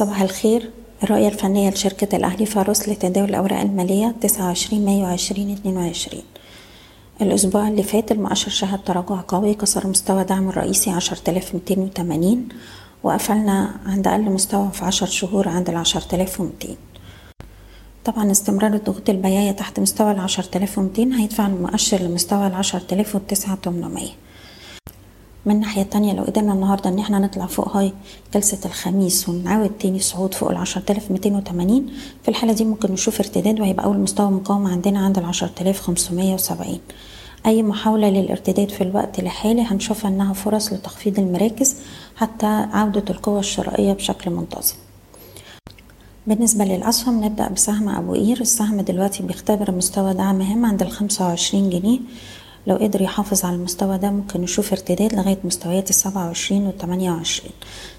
صباح الخير. الرؤية الفنية لشركة الأهلي فاروس لتداول الأوراق المالية 29 مايو 2022 الأسبوع اللي فات المؤشر شهد تراجع قوي كسر مستوى دعم الرئيسي 10280 وقفلنا عند أقل مستوى في 10 شهور عند ال 10200 طبعا استمرار الضغوط البيعية تحت مستوى ال 10200 هيدفع المؤشر لمستوى ال 10800 من الناحية التانية لو قدرنا النهاردة إن إحنا نطلع فوق هاي جلسة الخميس ونعاود تاني صعود فوق العشرة آلاف ميتين وتمانين في الحالة دي ممكن نشوف ارتداد وهيبقى أول مستوى مقاومة عندنا عند العشرة آلاف خمسمية وسبعين. أي محاولة للارتداد في الوقت الحالي هنشوفها إنها فرص لتخفيض المراكز حتى عودة القوة الشرائية بشكل منتظم. بالنسبة للأسهم نبدأ بسهم أبو قير. السهم دلوقتي بيختبر مستوى دعم هام عند الخمسة وعشرين جنيه. لو قدر يحافظ على المستوى ده ممكن نشوف ارتداد لغاية مستويات السبعة وعشرين والتمانية وعشرين.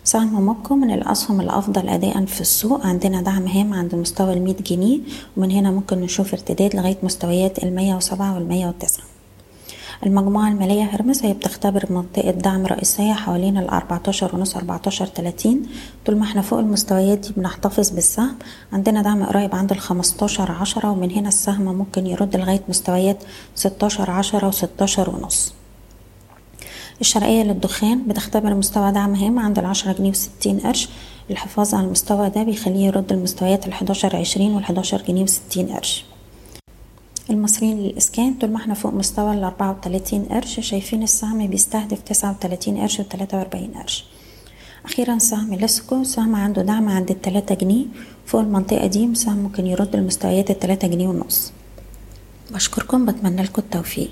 سهم موبكو من الأسهم الأفضل أداء في السوق. عندنا دعم هام عند مستوى المية جنيه ومن هنا ممكن نشوف ارتداد لغاية مستويات المية وسبعة والمية وتسعة. المجموعة المالية هرمس هي بتختبر منطقة دعم رئيسية حوالين ال 14 ونص 14 30 طول ما إحنا فوق المستويات دي بنحتفظ بالسهم. عندنا دعم قريب عند ال 15 10 ومن هنا السهم ممكن يرد لغاية مستويات 16 10 و 16 ونص. الشرقية للدخان بتختبر مستوى دعم هام عند العشرة جنيه وستين قرش. الحفاظ على المستوى ده بيخليه يرد المستويات الحداشر عشرين والحداشر جنيه وستين قرش. المصريين للإسكان طول ما إحنا فوق مستوى ال 34 قرش شايفين السهم بيستهدف 39 قرش و 43 قرش. أخيرا سهم لاسكو سهم عنده دعم عند التلاتة جنيه. فوق المنطقة دي سهم ممكن يرد المستويات التلاتة جنيه ونص. بشكركم بتمنى لكم التوفيق.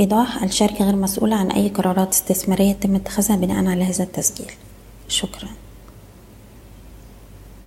إيضاح الشركة غير مسؤولة عن أي قرارات استثمارية تم اتخاذها بناء على هذا التسجيل. شكرا.